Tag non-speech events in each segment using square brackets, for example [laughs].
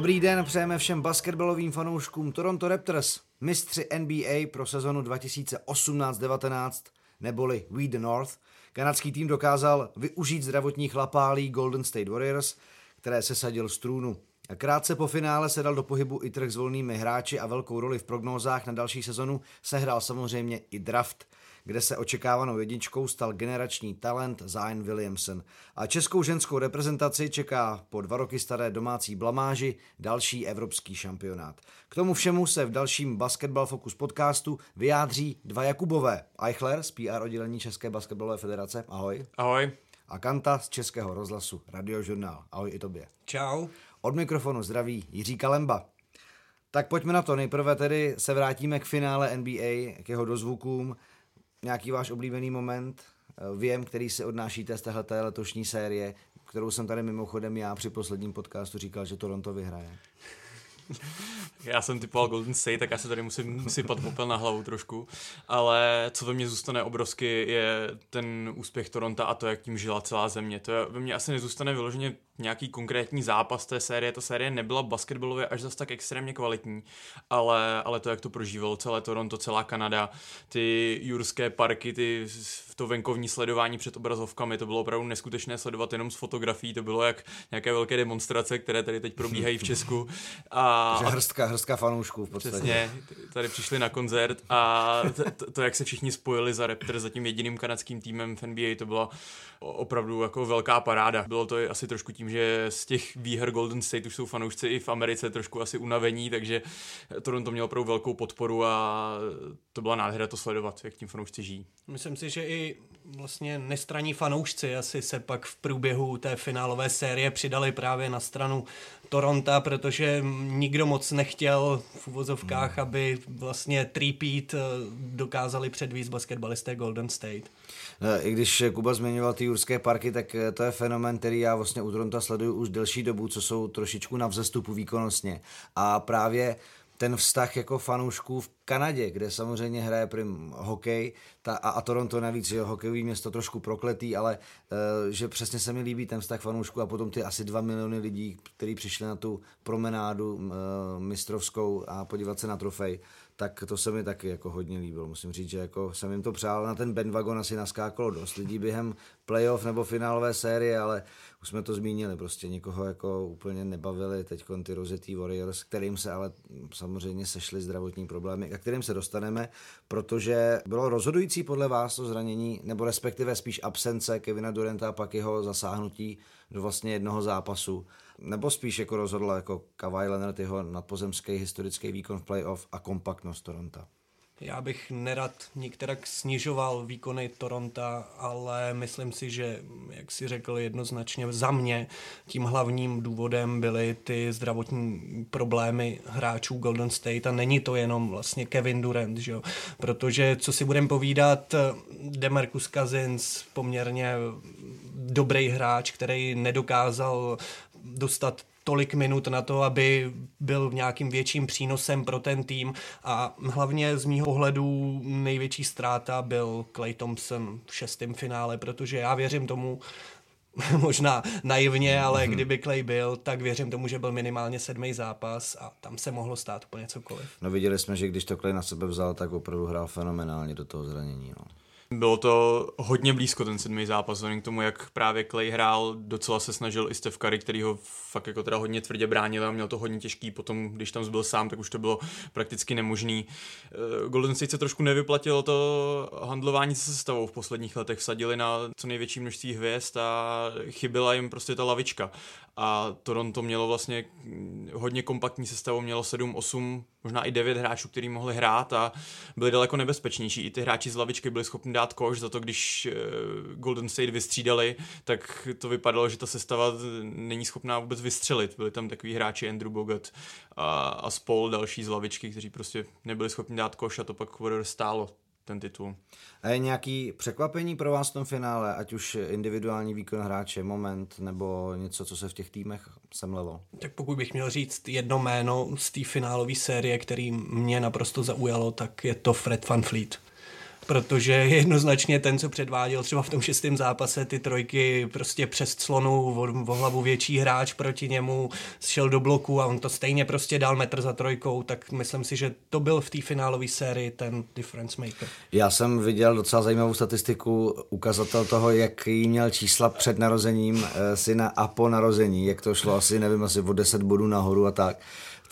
Dobrý den, přejeme všem basketbalovým fanouškům Toronto Raptors, mistři NBA pro sezonu 2018-19, neboli We the North. Kanadský tým dokázal využít zdravotních lapálí Golden State Warriors, které se sadil z trůnu. Krátce po finále se dal do pohybu i trh s volnými hráči a velkou roli v prognózách na další sezonu sehrál samozřejmě i draft – kde se očekávanou jedničkou stal generační talent Zion Williamson. A českou ženskou reprezentaci čeká po dva roky staré domácí blamáži další evropský šampionát. K tomu všemu se v dalším Basketball Focus podcastu vyjádří dva Jakubové. Eichler z PR oddělení České basketbalové federace. Ahoj. Ahoj. A Kanta z Českého rozhlasu Radiožurnál. Ahoj i tobě. Čau. Od mikrofonu zdraví Jiří Kalemba. Tak pojďme na to. Nejprve tedy se vrátíme k finále NBA, k jeho dozvukům nějaký váš oblíbený moment, eh, věm, který si odnášíte z téhleté letošní série, kterou jsem tady mimochodem já při posledním podcastu říkal, že Toronto vyhraje. Já jsem typoval Golden State, tak já se tady musím sypat popel na hlavu trošku, ale co ve mně zůstane obrovsky je ten úspěch Toronto a to, jak tím žila celá země. To je, ve mně asi nezůstane vyloženě nějaký konkrétní zápas té série. Ta série nebyla basketbalově až zas tak extrémně kvalitní, ale, ale to, jak to prožívalo celé Toronto, celá Kanada, ty jurské parky, ty to venkovní sledování před obrazovkami, to bylo opravdu neskutečné sledovat jenom z fotografií, to bylo jak nějaké velké demonstrace, které tady teď probíhají v Česku. A, Takže hrstka, hrstka fanoušků v podstatě. Přesně, tady přišli na koncert a to, to, jak se všichni spojili za Raptor, za tím jediným kanadským týmem v NBA, to bylo opravdu jako velká paráda. Bylo to asi trošku tím, že z těch výher Golden State už jsou fanoušci i v Americe trošku asi unavení, takže Toronto mělo opravdu velkou podporu a to byla nádhera to sledovat, jak tím fanoušci žijí. Myslím si, že i vlastně nestraní fanoušci asi se pak v průběhu té finálové série přidali právě na stranu Toronto, protože nikdo moc nechtěl v uvozovkách, hmm. aby vlastně třípít eh, dokázali předvízt basketbalisté Golden State. Eh, I když Kuba zmiňoval ty jurské parky, tak eh, to je fenomen, který já vlastně u Toronto sleduju už delší dobu, co jsou trošičku na vzestupu výkonnostně. A právě ten vztah jako fanoušků v Kanadě, kde samozřejmě hraje prim hokej ta, a, a Toronto navíc, jo, hokejový město trošku prokletý, ale uh, že přesně se mi líbí ten vztah fanoušků a potom ty asi dva miliony lidí, kteří přišli na tu promenádu uh, mistrovskou a podívat se na trofej, tak to se mi taky jako hodně líbilo. Musím říct, že jako jsem jim to přál. Na ten bandwagon asi naskákalo dost lidí během playoff nebo finálové série, ale už jsme to zmínili, prostě nikoho jako úplně nebavili teď ty rozetý Warriors, kterým se ale samozřejmě sešly zdravotní problémy, kterým se dostaneme, protože bylo rozhodující podle vás to zranění, nebo respektive spíš absence Kevina Duranta a pak jeho zasáhnutí do vlastně jednoho zápasu nebo spíš jako rozhodla jako Kawhi Leonard jeho nadpozemský historický výkon v playoff a kompaktnost Toronto? Já bych nerad nikterak snižoval výkony Toronto, ale myslím si, že, jak si řekl jednoznačně, za mě tím hlavním důvodem byly ty zdravotní problémy hráčů Golden State a není to jenom vlastně Kevin Durant, že jo? protože co si budeme povídat, Demarcus Cousins poměrně dobrý hráč, který nedokázal dostat tolik minut na to, aby byl nějakým větším přínosem pro ten tým a hlavně z mýho pohledu největší ztráta byl Clay Thompson v šestém finále, protože já věřím tomu, [laughs] možná naivně, ale mm-hmm. kdyby Clay byl, tak věřím tomu, že byl minimálně sedmý zápas a tam se mohlo stát úplně cokoliv. No viděli jsme, že když to Clay na sebe vzal, tak opravdu hrál fenomenálně do toho zranění. No. Bylo to hodně blízko ten sedmý zápas, vzhledem k tomu, jak právě Clay hrál, docela se snažil i Steph Curry, který ho fakt jako teda hodně tvrdě bránil a měl to hodně těžký, potom když tam zbyl sám, tak už to bylo prakticky nemožný. Eh, Golden State se trošku nevyplatilo to handlování se sestavou. V posledních letech, vsadili na co největší množství hvězd a chyběla jim prostě ta lavička a Toronto mělo vlastně hodně kompaktní sestavu, mělo 7, 8, možná i 9 hráčů, kteří mohli hrát a byli daleko nebezpečnější. I ty hráči z lavičky byli schopni dát koš, za to když eh, Golden State vystřídali, tak to vypadalo, že ta sestava není schopná vůbec vystřelit. Byli tam takový hráči Andrew Bogut a, a spol další z lavičky, kteří prostě nebyli schopni dát koš a to pak Warriors stálo ten titul. A je nějaký překvapení pro vás v tom finále, ať už individuální výkon hráče, moment, nebo něco, co se v těch týmech semlelo? Tak pokud bych měl říct jedno jméno z té finálové série, který mě naprosto zaujalo, tak je to Fred Van Fleet protože [laughs] jednoznačně ten, co předváděl třeba v tom šestém zápase, ty trojky prostě přes clonu, o, hlavu větší hráč proti němu, šel do bloku a on to stejně prostě dal metr za trojkou, tak myslím si, že to byl v té finálové sérii ten difference maker. Já jsem viděl docela zajímavou statistiku, ukazatel toho, jaký měl čísla před narozením eh, syna a po narození, jak to šlo asi, nevím, asi o 10 bodů nahoru a tak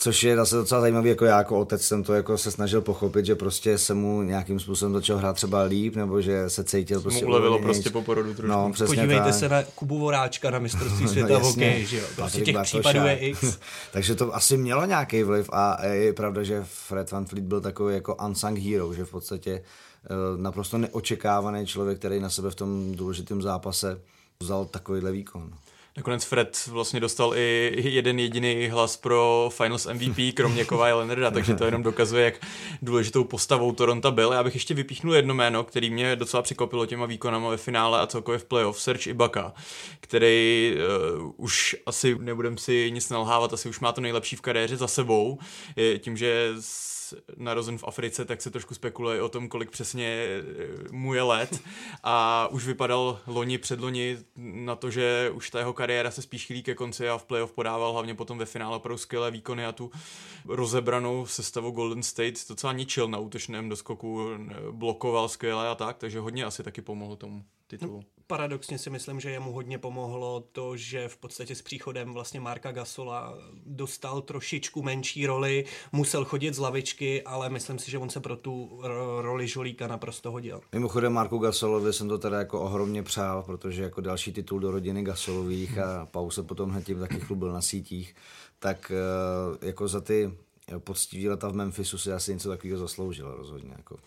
což je zase docela zajímavý, jako já jako otec jsem to jako se snažil pochopit, že prostě se mu nějakým způsobem začal hrát třeba líp, nebo že se cítil prostě mu ulevilo prostě po porodu trošku. No, přesně Podívejte tak. se na Kubu Voráčka na mistrovství [laughs] no, světa no, hokej, že jo, prostě těch případů je x. [laughs] Takže to asi mělo nějaký vliv a je pravda, že Fred Van Fleet byl takový jako unsung hero, že v podstatě eh, naprosto neočekávaný člověk, který na sebe v tom důležitém zápase vzal takovýhle výkon. Nakonec Fred vlastně dostal i jeden jediný hlas pro Finals MVP, kromě Kovaje Leonarda, takže to jenom dokazuje, jak důležitou postavou Toronto byl. Já bych ještě vypíchnul jedno jméno, který mě docela překvapilo těma výkonama ve finále a celkově v playoff, Serge Ibaka, který uh, už asi, nebudem si nic nalhávat, asi už má to nejlepší v kariéře za sebou, tím, že narozen v Africe, tak se trošku spekuluje o tom, kolik přesně eh, mu je let a už vypadal loni předloni na to, že už ta jeho kariéra se spíš chýlí ke konci a v playoff podával hlavně potom ve finále pro skvělé výkony a tu rozebranou sestavu Golden State docela ničil na útočném doskoku, blokoval skvěle a tak, takže hodně asi taky pomohl tomu titulu. Paradoxně si myslím, že jemu hodně pomohlo to, že v podstatě s příchodem vlastně Marka Gasola dostal trošičku menší roli, musel chodit z lavičky, ale myslím si, že on se pro tu roli žolíka naprosto hodil. Mimochodem Marku Gasolovi jsem to teda jako ohromně přál, protože jako další titul do rodiny Gasolových a Pau se potom hned tím taky chlubil na sítích, tak eh, jako za ty poctivý leta v Memphisu si asi něco takového zasloužil rozhodně. Jako.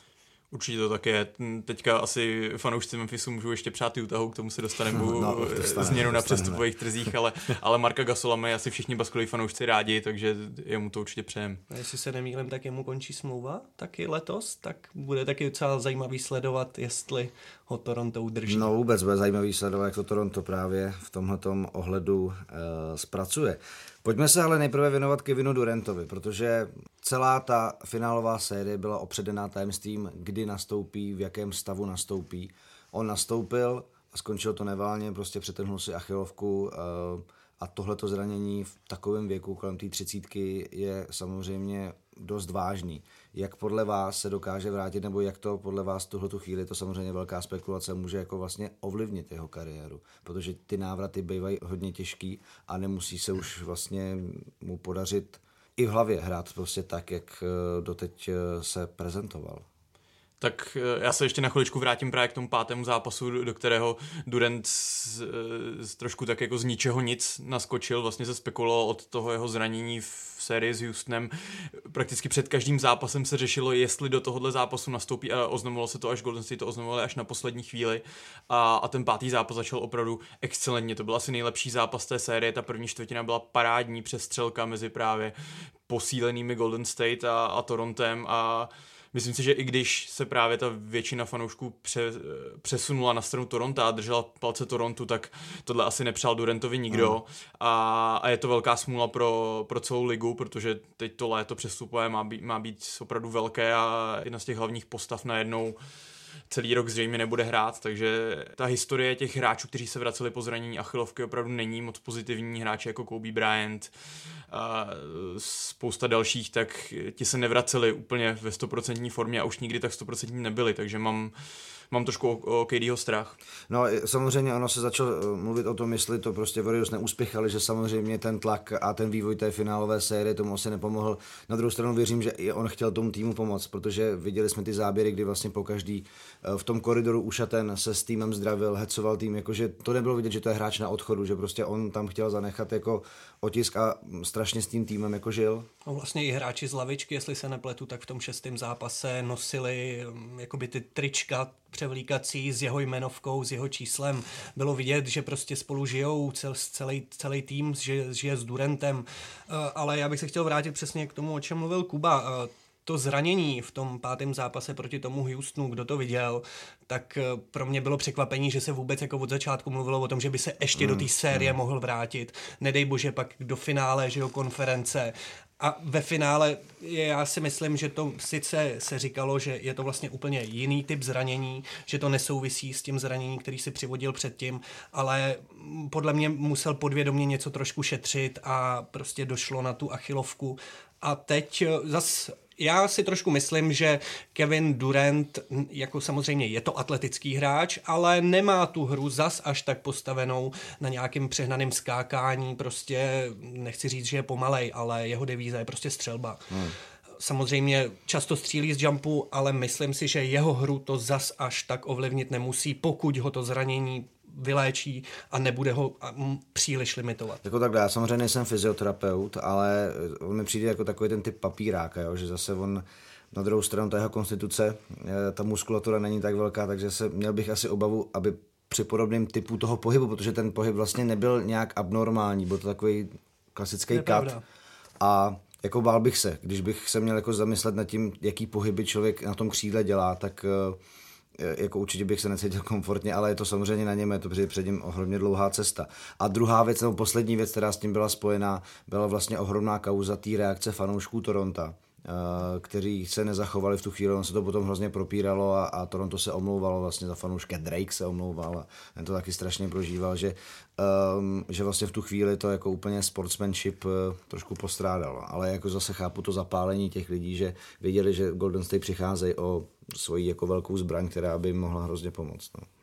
Určitě to tak je. Teďka asi fanoušci Memphisu můžou ještě přát Utahu, k tomu se dostaneme [laughs] no, no, dostane, změnu na přestupových trzích, ale, [laughs] ale Marka Gasola mají asi všichni baskoví fanoušci rádi, takže jemu to určitě přejem. A jestli se nemýlím, tak jemu končí smlouva taky letos, tak bude taky docela zajímavý sledovat, jestli ho Toronto udrží. No vůbec bude zajímavý sledovat, jak to Toronto právě v tomhle ohledu uh, zpracuje. Pojďme se ale nejprve věnovat Kevinu Durantovi, protože celá ta finálová série byla opředená tajemstvím, kdy nastoupí, v jakém stavu nastoupí. On nastoupil a skončil to neválně, prostě přetrhnul si achilovku uh, a tohleto zranění v takovém věku, kolem té třicítky, je samozřejmě dost vážný. Jak podle vás se dokáže vrátit, nebo jak to podle vás tuhle tu chvíli, to samozřejmě velká spekulace, může jako vlastně ovlivnit jeho kariéru, protože ty návraty bývají hodně těžký a nemusí se už vlastně mu podařit i v hlavě hrát prostě tak, jak eh, doteď eh, se prezentoval. Tak eh, já se ještě na chviličku vrátím právě k tomu pátému zápasu, do kterého Durant z, z, trošku tak jako z ničeho nic naskočil, vlastně se spekulovalo od toho jeho zranění v sérii s Houstonem. Prakticky před každým zápasem se řešilo, jestli do tohohle zápasu nastoupí a oznamovalo se to až Golden State to oznamovali až na poslední chvíli a, a ten pátý zápas začal opravdu excelentně. To byl asi nejlepší zápas té série, ta první čtvrtina byla parádní přestřelka mezi právě posílenými Golden State a, a Torontem a myslím si, že i když se právě ta většina fanoušků pře, přesunula na stranu Toronto a držela palce Torontu, tak tohle asi nepřál Durantovi nikdo mm. a, a je to velká smůla pro, pro celou ligu, protože teď to léto přestupové má být, má být opravdu velké a jedna z těch hlavních postav najednou celý rok zřejmě nebude hrát, takže ta historie těch hráčů, kteří se vraceli po zranění achilovky, opravdu není moc pozitivní. Hráči jako Kobe Bryant a spousta dalších, tak ti se nevraceli úplně ve 100% formě a už nikdy tak 100% nebyli, takže mám mám trošku o, o KDho strach. No samozřejmě ono se začalo eh, mluvit o tom, jestli to prostě Warriors neúspěchali, že samozřejmě ten tlak a ten vývoj té finálové série tomu asi nepomohl. Na druhou stranu věřím, že i on chtěl tomu týmu pomoct, protože viděli jsme ty záběry, kdy vlastně po každý eh, v tom koridoru ušaten se s týmem zdravil, hecoval tým, jakože to nebylo vidět, že to je hráč na odchodu, že prostě on tam chtěl zanechat jako otisk a strašně s tím týmem jako žil. No vlastně i hráči z lavičky, jestli se nepletu, tak v tom šestém zápase nosili mm, jakoby ty trička převlíkací s jeho jmenovkou, s jeho číslem. Bylo vidět, že prostě spolu žijou cel, celý, celý tým, že žije s Durentem. Eh, ale já bych se chtěl vrátit přesně k tomu, o čem mluvil Kuba eh, to zranění v tom pátém zápase proti tomu Houstonu, kdo to viděl, tak eh, pro mě bylo překvapení, že se vůbec jako od začátku mluvilo o tom, že by se ještě mm, do té série mm. mohl vrátit. Nedej bože pak do finále, že jo, konference A ve finále já si myslím, že to sice se říkalo, že je to vlastně úplně jiný typ zranění, že to nesouvisí s tím zraněním, který si přivodil předtím, ale podle mě musel podvědomě něco trošku šetřit a prostě došlo na tu achilovku. A teď zas já si trošku myslím, že Kevin Durant, jako samozřejmě je to atletický hráč, ale nemá tu hru zas až tak postavenou na nějakým přehnaném skákání, prostě nechci říct, že je pomalej, ale jeho devíza je prostě střelba. Hmm samozřejmě často střílí z jumpu, ale myslím si, že jeho hru to zas až tak ovlivnit nemusí, pokud ho to zranění vyléčí a nebude ho příliš limitovat. Jako takhle, já samozřejmě nejsem fyzioterapeut, ale on mi přijde jako takový ten typ papíráka, jo, že zase on na druhou stranu ta jeho konstituce, eh, ta muskulatura není tak velká, takže se měl bych asi obavu, aby při podobném typu toho pohybu, protože ten pohyb vlastně nebyl nějak abnormální, byl to takový klasický kat. A jako bál bych se, když bych se měl jako zamyslet nad tím, jaký pohyby člověk na tom křídle dělá, tak uh, jako určitě bych se necítil komfortně, ale je to samozřejmě na něm, je to před ním ohromně dlouhá cesta. A druhá věc, nebo poslední věc, která s tím byla spojená, byla vlastně ohromná kauza té reakce fanoušků Toronto, Eh, kteří se nezachovali v tu chvíli, on se to potom hrozně propíralo a, a Toronto se omlouvalo vlastně za fanoušky, Drake se omlouval a ten to taky strašně prožíval, že, um, že vlastně v tu chvíli to jako úplně sportsmanship uh, trošku postrádalo, ale jako zase chápu to zapálení těch lidí, že věděli, že Golden State přicházejí o svoji jako velkou zbraň, která by jim mohla hrozně pomoct. No.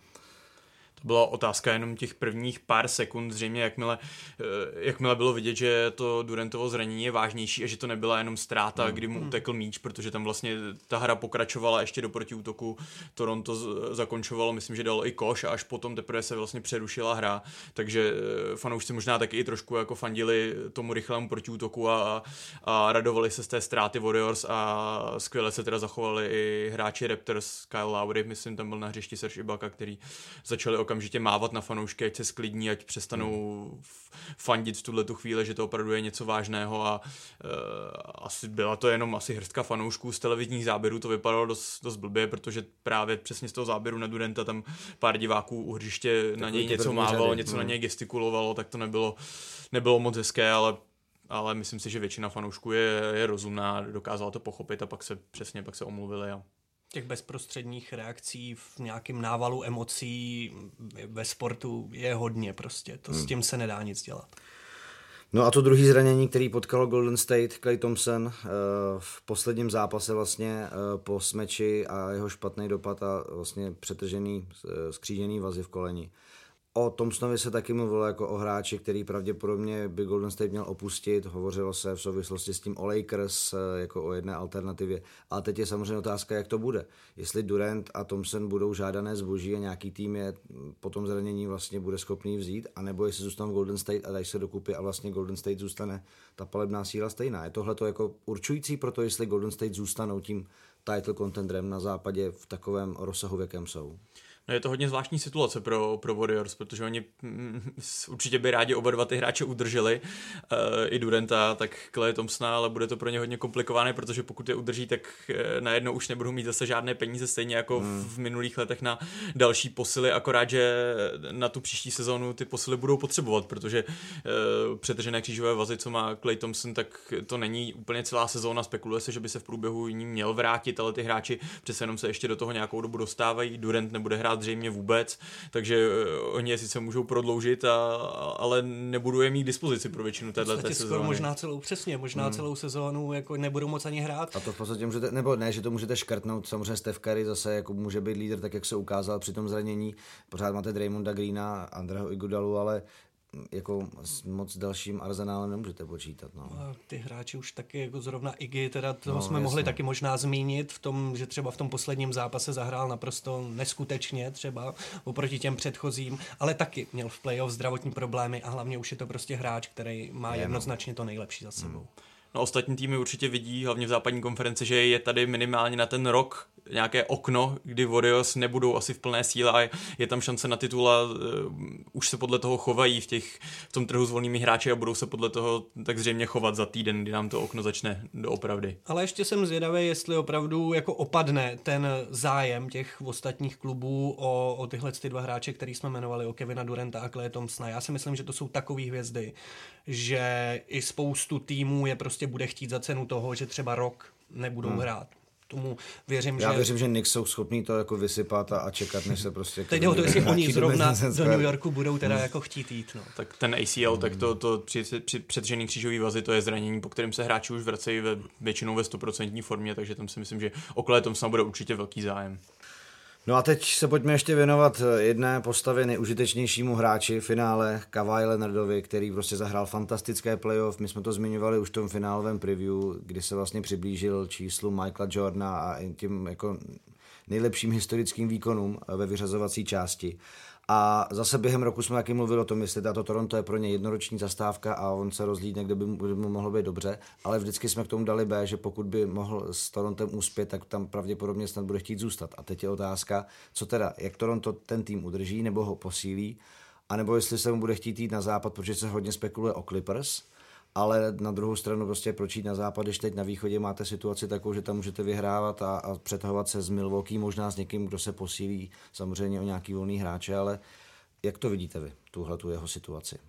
To byla otázka jenom těch prvních pár sekund, zřejmě jakmile, eh, jakmile bylo vidět, že to Durantovo zranění je vážnější a že to nebyla jenom ztráta, mm. kdy mu hmm. utekl míč, protože tam vlastně ta hra pokračovala ještě do protiútoku. Toronto zakončovalo, myslím, že dalo i koš a až potom teprve se vlastně přerušila hra, takže eh, fanoušci možná taky i trošku jako fandili tomu rychlému protiútoku a, a radovali se z té ztráty Warriors a skvěle se teda zachovali i hráči Raptors, Kyle Lowry, myslím, tam byl na hřišti Serge Ibaka, který začali okamžitě mávat na fanoušky, ať se sklidní, ať přestanou hmm. fandit v tuhle tu chvíli, že to opravdu je něco vážného a uh, asi byla to jenom asi hrstka fanoušků z televizních záběrů, to vypadalo dost, dost blbě, protože právě přesně z toho záběru na Durenta tam pár diváků u hřiště na něj něco mávalo, řady. něco hmm. na něj gestikulovalo, tak to nebylo, nebylo moc hezké, ale ale myslím si, že většina fanoušků je, je rozumná, dokázala to pochopit a pak se přesně pak se omluvili a těch bezprostředních reakcí v nějakém návalu emocí ve sportu je hodně prostě. To hmm. s tím se nedá nic dělat. No a to druhý zranění, který potkalo Golden State, Clay Thompson eh, v posledním zápase vlastně eh, po smeči a jeho špatný dopad a vlastně přetržený eh, skřížený vazy v koleni. O Thompsonovi se taky mluvilo jako o hráči, který pravděpodobně by Golden State měl opustit. Hovořilo se v souvislosti s tím o Lakers eh, jako o jedné alternativě. A teď je samozřejmě otázka, jak to bude. Jestli Durant a Thompson budou žádané zboží a nějaký tým je po tom zranění vlastně bude schopný vzít, anebo jestli zůstanou Golden State a dají se dokupy a vlastně Golden State zůstane ta palebná síla stejná. Je tohle to jako určující pro to, jestli Golden State zůstanou tím title contenderem na západě v takovém rozsahu, v jakém jsou. No je to hodně zvláštní situace pro, pro Warriors, protože oni mm, určitě by rádi oba dva ty hráče udrželi, uh, i Durenta, tak Clay Thompsona, ale bude to pro ně hodně komplikované, protože pokud je udrží, tak uh, najednou už nebudou mít zase žádné peníze, stejně jako hmm. v, v minulých letech na další posily, akorát, že na tu příští sezónu ty posily budou potřebovat, protože uh, přetržené křížové vazy, co má Clay Thompson, tak to není úplně celá sezóna, spekuluje se, že by se v průběhu ní měl vrátit, ale ty hráči přece jenom se ještě do toho nějakou dobu dostávají, Durant nebude hrát zřejmě vůbec, takže eh, oni je sice můžou prodloužit, a, ale nebudu je mít dispozici pro většinu téhle té sezóny. možná celou, přesně, možná hmm. celou sezónu jako nebudou moc ani hrát. A to v podstatě můžete, nebo ne, že to můžete škrtnout, samozřejmě Steph Curry zase jako může být lídr, tak jak se ukázal při tom zranění, pořád máte Draymonda Greena, Andreho Igudalu, ale jako s moc dalším arzenálem nemůžete počítat. No. A ty hráči už taky, jako zrovna Iggy, teda toho no, jsme jasně. mohli taky možná zmínit v tom, že třeba v tom posledním zápase zahrál naprosto neskutečně třeba oproti těm předchozím, ale taky měl v playoff zdravotní problémy a hlavně už je to prostě hráč, který má je, no. jednoznačně to nejlepší za sebou. Hmm. No ostatní týmy určitě vidí, hlavně v západní konferenci, že je tady minimálně na ten rok nějaké okno, kdy Warriors nebudou asi v plné síle a je tam šance na titul a uh, už se podle toho chovají v, těch, v tom trhu s volnými hráči a budou se podle toho tak zřejmě chovat za týden, kdy nám to okno začne doopravdy. Ale ještě jsem zvědavý, jestli opravdu jako opadne ten zájem těch ostatních klubů o, o tyhle ty dva hráče, který jsme jmenovali, o Kevina Duranta a Clay Thompsona. Já si myslím, že to jsou takové hvězdy, že i spoustu týmů je prostě bude chtít za cenu toho, že třeba rok nebudou hmm. hrát tomu věřím, Já že... věřím, že Knicks jsou schopní to jako vysypat a, a čekat, než se prostě... Teď jde o to, jestli [laughs] oni zrovna [laughs] do New Yorku budou teda hmm. jako chtít jít. No. Tak ten ACL, hmm. tak to, to při, při předřený křížový vazy, to je zranění, po kterém se hráči už vracejí ve, většinou ve 100% formě, takže tam si myslím, že okolo tom snad bude určitě velký zájem. No a teď se pojďme ještě věnovat jedné postavě nejužitečnějšímu hráči v finále, Kawhi Leonardovi, který prostě zahrál fantastické playoff. My jsme to zmiňovali už v tom finálovém preview, kdy se vlastně přiblížil číslu Michaela Jordana a tím jako nejlepším historickým výkonům ve vyřazovací části. A zase během roku jsme taky mluvili o tom, jestli tato Toronto je pro ně jednoroční zastávka a on se rozlídne, kde by mu, by mu mohlo být dobře, ale vždycky jsme k tomu dali B, že pokud by mohl s Torontem uspět, tak tam pravděpodobně snad bude chtít zůstat. A teď je otázka, co teda, jak Toronto ten tým udrží nebo ho posílí, anebo jestli se mu bude chtít jít na západ, protože se hodně spekuluje o Clippers, ale na druhou stranu prostě proč jít na západ, když teď na východě máte situaci takovou, že tam můžete vyhrávat a, a přetahovat se z Milwaukee, možná s někým, kdo se posílí samozřejmě o nějaký volný hráče, ale jak to vidíte vy, tuhle tu jeho situaci?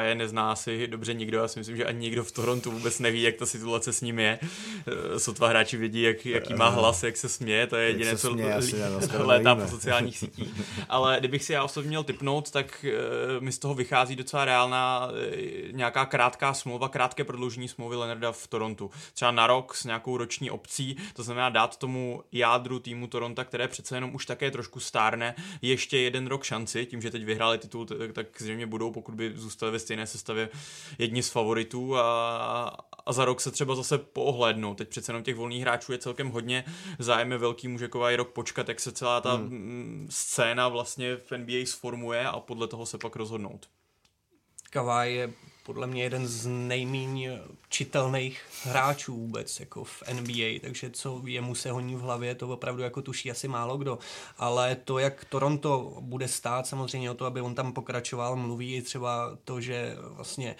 Je nezná si dobře nikdo, já si myslím, že ani nikdo v Torontu vůbec neví, jak ta situace s ním je. Eh, sotva hráči vědí, jak, jaký má hlas, jak se směje, to je jediné, co [laughs] létá po sociálních sítích. Ale kdybych si já osobně měl typnout, tak uh, mi z toho vychází docela reálná nějaká krátká smlouva, krátké prodloužení smlouvy Leonarda v Torontu. Třeba na rok s nějakou roční opcí, to znamená dát tomu jádru týmu Toronto, které přece jenom už také trošku stárne, ještě jeden rok šanci, tím, že teď vyhráli titul, tak zřejmě budou, pokud by zůstali ve stejné sestavě jedni z favoritů a, a za rok se třeba zase poohlédnou. Teď přece jenom těch volných hráčů je celkem hodně, zájem je velký, může i rok počkat, jak se celá ta hmm. scéna vlastně v NBA sformuje a podle toho se pak rozhodnout. Kawhi je podle mě jeden z nejméně čitelných hráčů vůbec jako v NBA, takže co jemu se honí v hlavě, to opravdu jako tuší asi málo kdo. Ale to, jak Toronto bude stát, samozřejmě o to, aby on tam pokračoval, mluví i třeba to, že vlastně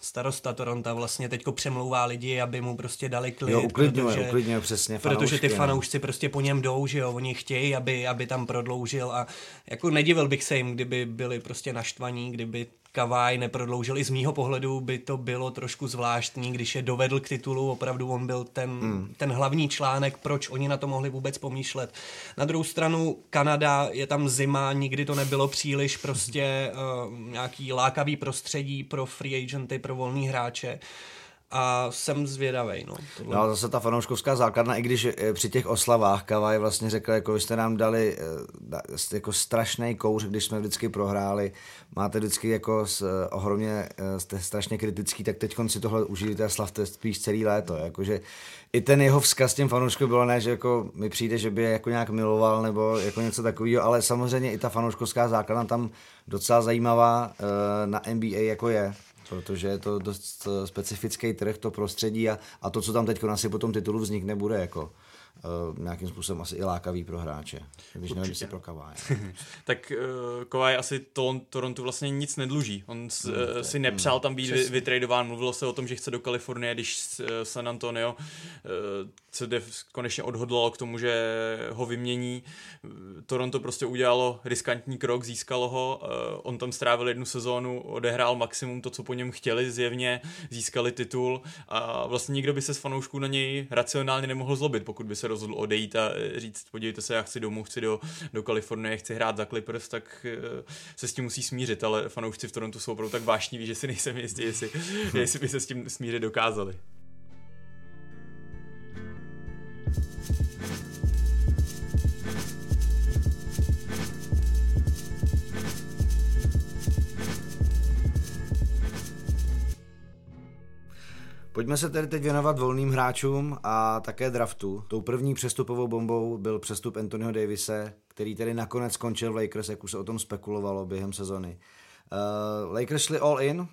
starosta Toronto vlastně teďko přemlouvá lidi, aby mu prostě dali klid. Jo, uklidňuje, protože, uklidňuje přesně fanoušky, Protože ty no. fanoušci prostě po něm jdou, že jo, oni chtějí, aby, aby tam prodloužil a jako nedivil bych se jim, kdyby byli prostě naštvaní, kdyby Kavaj neprodloužil. I z mýho pohledu by to bylo trošku zvláštní, když je dovedl k titulu, opravdu on byl ten, hmm. ten hlavní článek, proč oni na to mohli vůbec pomýšlet. Na druhou stranu Kanada, je tam zima, nikdy to nebylo příliš prostě uh, nějaký lákavý prostředí pro free agenty, pro volný hráče. Uh, a jsem zvědavý. No, tohle. no zase ta fanouškovská základna, i když eh, při těch oslavách Kavaj vlastně řekl, jako vy jste nám dali eh, jako strašný kouř, když jsme vždycky prohráli, máte vždycky jako s, eh, ohromně, jste strašně kritický, tak teď si tohle užijte a slavte spíš celý léto. Jakože i ten jeho vzkaz těm fanouškům bylo ne, že jako mi přijde, že by je jako nějak miloval nebo jako něco takového, ale samozřejmě i ta fanouškovská základna tam docela zajímavá na NBA jako je protože je to dost eh, specifický trh, to prostředí a, a to, co tam teď asi po tom titulu vznikne, bude jako uh, nějakým způsobem asi i lákavý pro hráče. Když nevím, jestli pro Kaváje. [laughs] tak uh, Kaváj asi to, Toronto vlastně nic nedluží. On s, hmm, uh, si nepřál tam být vytradován. Mluvilo se o tom, že chce do Kalifornie, když uh, San Antonio uh, se dev, konečně odhodlalo k tomu, že ho vymění. Toronto prostě udělalo riskantní krok, získalo ho. Uh, on tam strávil jednu sezónu, odehrál maximum to, co po něm chtěli zjevně, získali titul a vlastně nikdo by se s fanoušků na něj racionálně nemohl zlobit, pokud by se rozhodl odejít a říct, podívejte se, já chci domů, chci do, do Kalifornie, chci hrát za Clippers, tak eh, se s tím musí smířit, ale fanoušci v Torontu jsou opravdu tak vášniví, že si nejsem jistý, jestli, [laughs] jestli by se s tím smířit dokázali. Pojďme se tedy teď věnovat volným hráčům a také draftu. Tou první přestupovou bombou byl přestup Anthonyho Davise, který tedy nakonec skončil v Lakers, jak už se o tom spekulovalo během sezony. Uh, Lakers šli all in,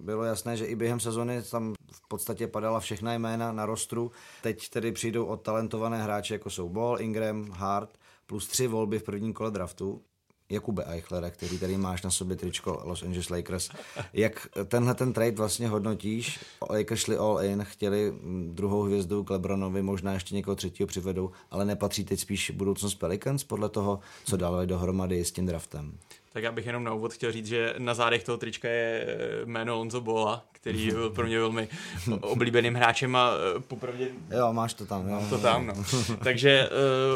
bylo jasné, že i během sezony tam v podstatě padala všechna jména na rostru. Teď tedy přijdou od talentované hráče, jako jsou Ball, Ingram, Hart, plus tři volby v prvním kole draftu. Jakube Eichlera, který tady máš na sobě tričko Los Angeles Lakers. Jak tenhle ten trade vlastně hodnotíš? Lakers šli all in, chtěli druhou hvězdu k Lebronovi, možná ještě někoho třetího přivedou, ale nepatří teď spíš budoucnost Pelicans podle toho, co dávali dohromady s tím draftem? Tak já bych jenom na úvod chtěl říct, že na zádech toho trička je eh, jméno Lonzo Bola, který [laughs] byl pro mě velmi oblíbeným hráčem a eh, popravdě... Jo, máš to tam. Jo. Mám to tam, no. [laughs] Takže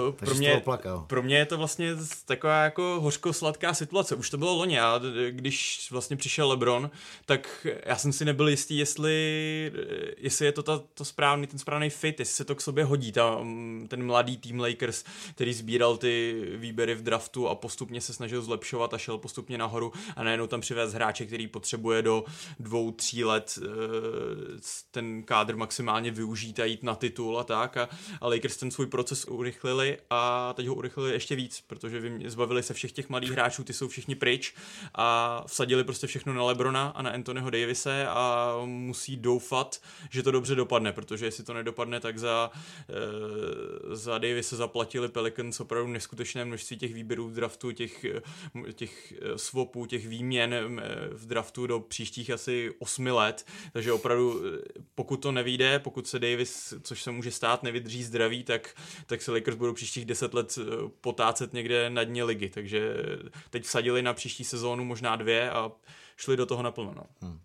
uh, pro, mě, pro mě je to vlastně taková jako hořko-sladká situace. Už to bylo loni a když vlastně přišel LeBron, tak já jsem si nebyl jistý, jestli, jestli je to ta, to správný, ten správný fit, jestli se to k sobě hodí, ta, mm, ten mladý tým Lakers, který sbíral ty výběry v draftu a postupně se snažil zlepšovat a šel postupně nahoru a najednou tam přivez hráče, který potřebuje do dvou, tří let eh, ten kádr maximálně využít a jít na titul a tak. A, a Lakers ten svůj proces urychlili a teď ho urychlili ještě víc, protože zbavili se všech těch mladých hráčů, ty jsou všichni pryč. A vsadili prostě všechno na Lebrona a na Anthonyho Davise a musí doufat, že to dobře dopadne, protože jestli to nedopadne, tak za, e, za Davise zaplatili Pelicans opravdu neskutečné množství těch výběrů v draftu, těch, těch eh, swapů, těch výměn v draftu do příštích asi osmi let, takže opravdu pokud to nevíde, pokud se Davis, což se může stát, nevydrží zdraví, tak, tak se Lakers budou příštích deset let potácet někde na dně ligy, takže teď vsadili na příští sezónu možná dvě a šli do toho naplno. No. Hmm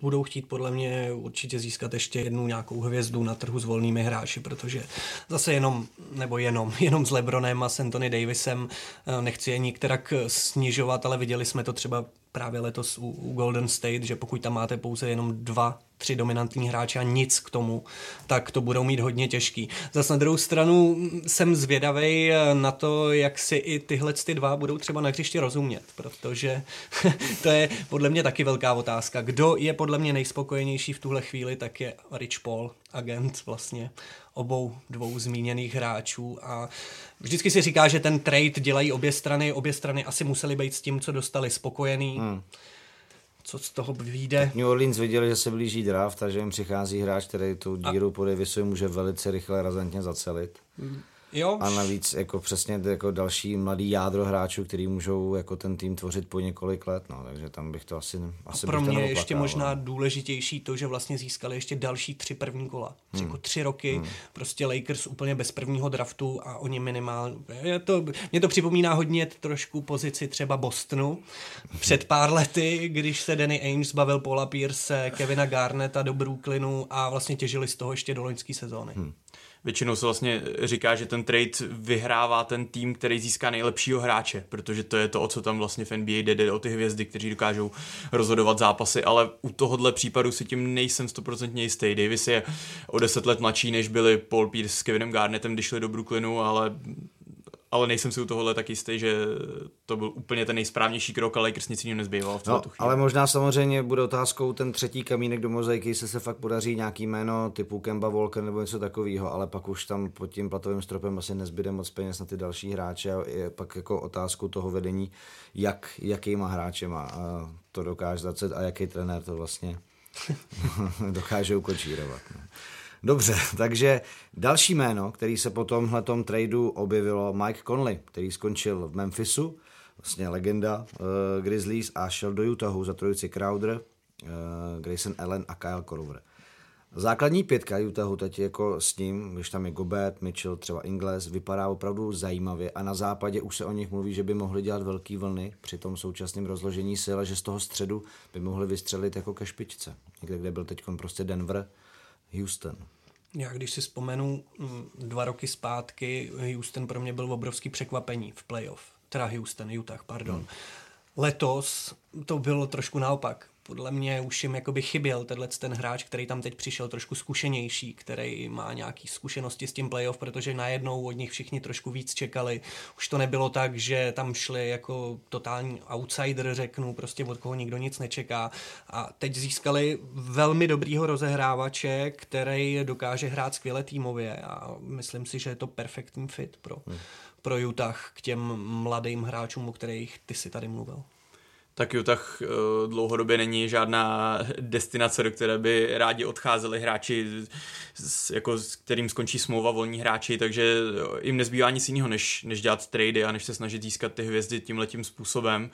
budou chtít podle mě určitě získat ještě jednu nějakou hvězdu na trhu s volnými hráči, protože zase jenom, nebo jenom, [laughs] jenom s Lebronem a s Anthony Davisem eh, nechci je nikterak snižovat, ale viděli jsme to třeba právě letos u, u Golden State, že pokud tam máte pouze jenom dva tři dominantní hráče a nic k tomu, tak to budou mít hodně těžký. Zase na druhou stranu jsem zvědavý na to, jak si i tyhle ty dva budou třeba na hřišti rozumět, protože [laughs] to je podle mě taky velká otázka. Kdo je podle mě nejspokojenější v tuhle chvíli, tak je Rich Paul, agent vlastně obou dvou zmíněných hráčů a vždycky si říká, že ten trade dělají obě strany, obě strany asi museli být s tím, co dostali spokojený. Hmm co z toho vyjde. New Orleans viděli, že se blíží draft, takže jim přichází hráč, který tu díru a... po Davisu může velice rychle razantně zacelit. Mm. Jo. A navíc jako přesně jako další mladý jádro hráčů, který můžou jako ten tým tvořit po několik let, no, takže tam bych to asi, asi a pro mě je ještě možná no. důležitější to, že vlastně získali ještě další tři první kola. Hmm. Jako tři roky, hmm. prostě Lakers úplně bez prvního draftu a oni minimálně, je to, mě to připomíná hodně trošku pozici třeba Bostonu [laughs] před pár lety, když se Danny Ainge zbavil Paula Pierce, Kevina Garneta do Brooklynu a vlastně těžili z toho ještě do loňské sezóny. Hmm většinou se vlastně říká, že ten trade vyhrává ten tým, který získá nejlepšího hráče, protože to je to, o co tam vlastně v NBA jde, jde o ty hvězdy, kteří dokážou rozhodovat zápasy, ale u tohohle případu si tím nejsem stoprocentně jistý. Davis je o deset let mladší, než byli Paul Pierce s Kevinem Garnettem, když šli do Brooklynu, ale ale nejsem si u tohohle tak jistý, že to byl úplně ten nejsprávnější krok, ale Lakers nic jiného nezbývalo v no, tu chvíli. Ale možná samozřejmě bude otázkou ten třetí kamínek do mozaiky, jestli se fakt podaří nějaký jméno typu Kemba Walker nebo něco takového, ale pak už tam pod tím platovým stropem asi nezbyde moc peněz na ty další hráče a je pak jako otázku toho vedení, jak, jakýma hráčema a to dokáže zacet a jaký trenér to vlastně [laughs] dokáže ukočírovat. Dobře, [laughs] takže další jméno, který se po tomhle tradu objevilo, Mike Conley, který skončil v Memphisu, vlastně legenda uh, Grizzlies a šel do Utahu za trojici Crowder, uh, Grayson Allen a Kyle Korver. Základní pětka Utahu teď jako s ním, když tam je Gobert, Mitchell, třeba Ingles, vypadá opravdu zajímavě a na západě už se o nich mluví, že by mohli dělat velký vlny při tom současném rozložení sil, že z toho středu by mohli vystřelit jako ke špičce. Někde, kde byl teď prostě Denver, Houston. Já když si vzpomenu mm, dva roky zpátky, Houston pro mě byl obrovský překvapení v playoff. Teda Houston, Utah, pardon. Hmm. Letos to bylo trošku naopak podle mě už jim jakoby chyběl tenhle ten hráč, který tam teď přišel trošku zkušenější, který má nějaký zkušenosti s tím playoff, protože najednou od nich všichni trošku víc čekali. Už to nebylo tak, že tam šli jako totální outsider, řeknu, prostě od koho nikdo nic nečeká. A teď získali velmi dobrýho rozehrávače, který dokáže hrát skvěle týmově a myslím si, že je to perfektní fit pro, hmm. pro Utah k těm mladým hráčům, o kterých ty si tady mluvil tak Utah uh, dlouhodobě není žádná destinace, do které by rádi odcházeli hráči, jako, s kterým skončí smlouva volní hráči, takže jim nezbývá nic jiného, než, než dělat trady a než se snažit získat ty hvězdy tímhletím způsobem.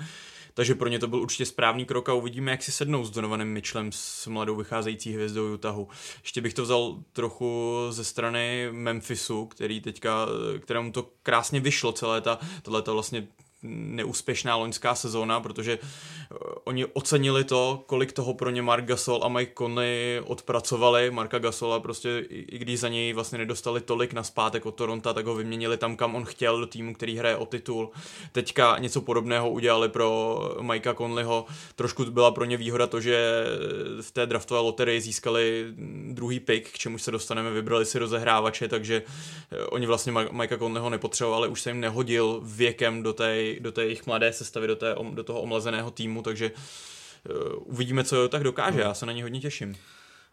Takže pro ně to byl určitě správný krok a uvidíme, jak si sednou s Donovanem Mitchellem, s mladou vycházející hvězdou Utahu. Ještě bych to vzal trochu ze strany Memphisu, který teďka, kterému to krásně vyšlo celé ta, tohleto vlastně neúspěšná loňská sezóna, protože eh, oni ocenili to, kolik toho pro ně Mark Gasol a Mike Conley odpracovali. Marka Gasola prostě, i když za něj vlastně nedostali tolik na zpátek od Toronto, tak ho vyměnili tam, kam on chtěl, do týmu, který hraje o titul. Teďka něco podobného udělali pro Mikea Conleyho. Trošku byla pro ně výhoda to, že v té draftové loterii získali druhý pick, k čemu se dostaneme, vybrali si rozehrávače, takže eh, oni vlastně Mikea Conleyho nepotřebovali, už se jim nehodil věkem do té, do té jejich mladé sestavy, do, té, do toho omlazeného týmu, takže uh, uvidíme, co tak dokáže, já se na ně hodně těším.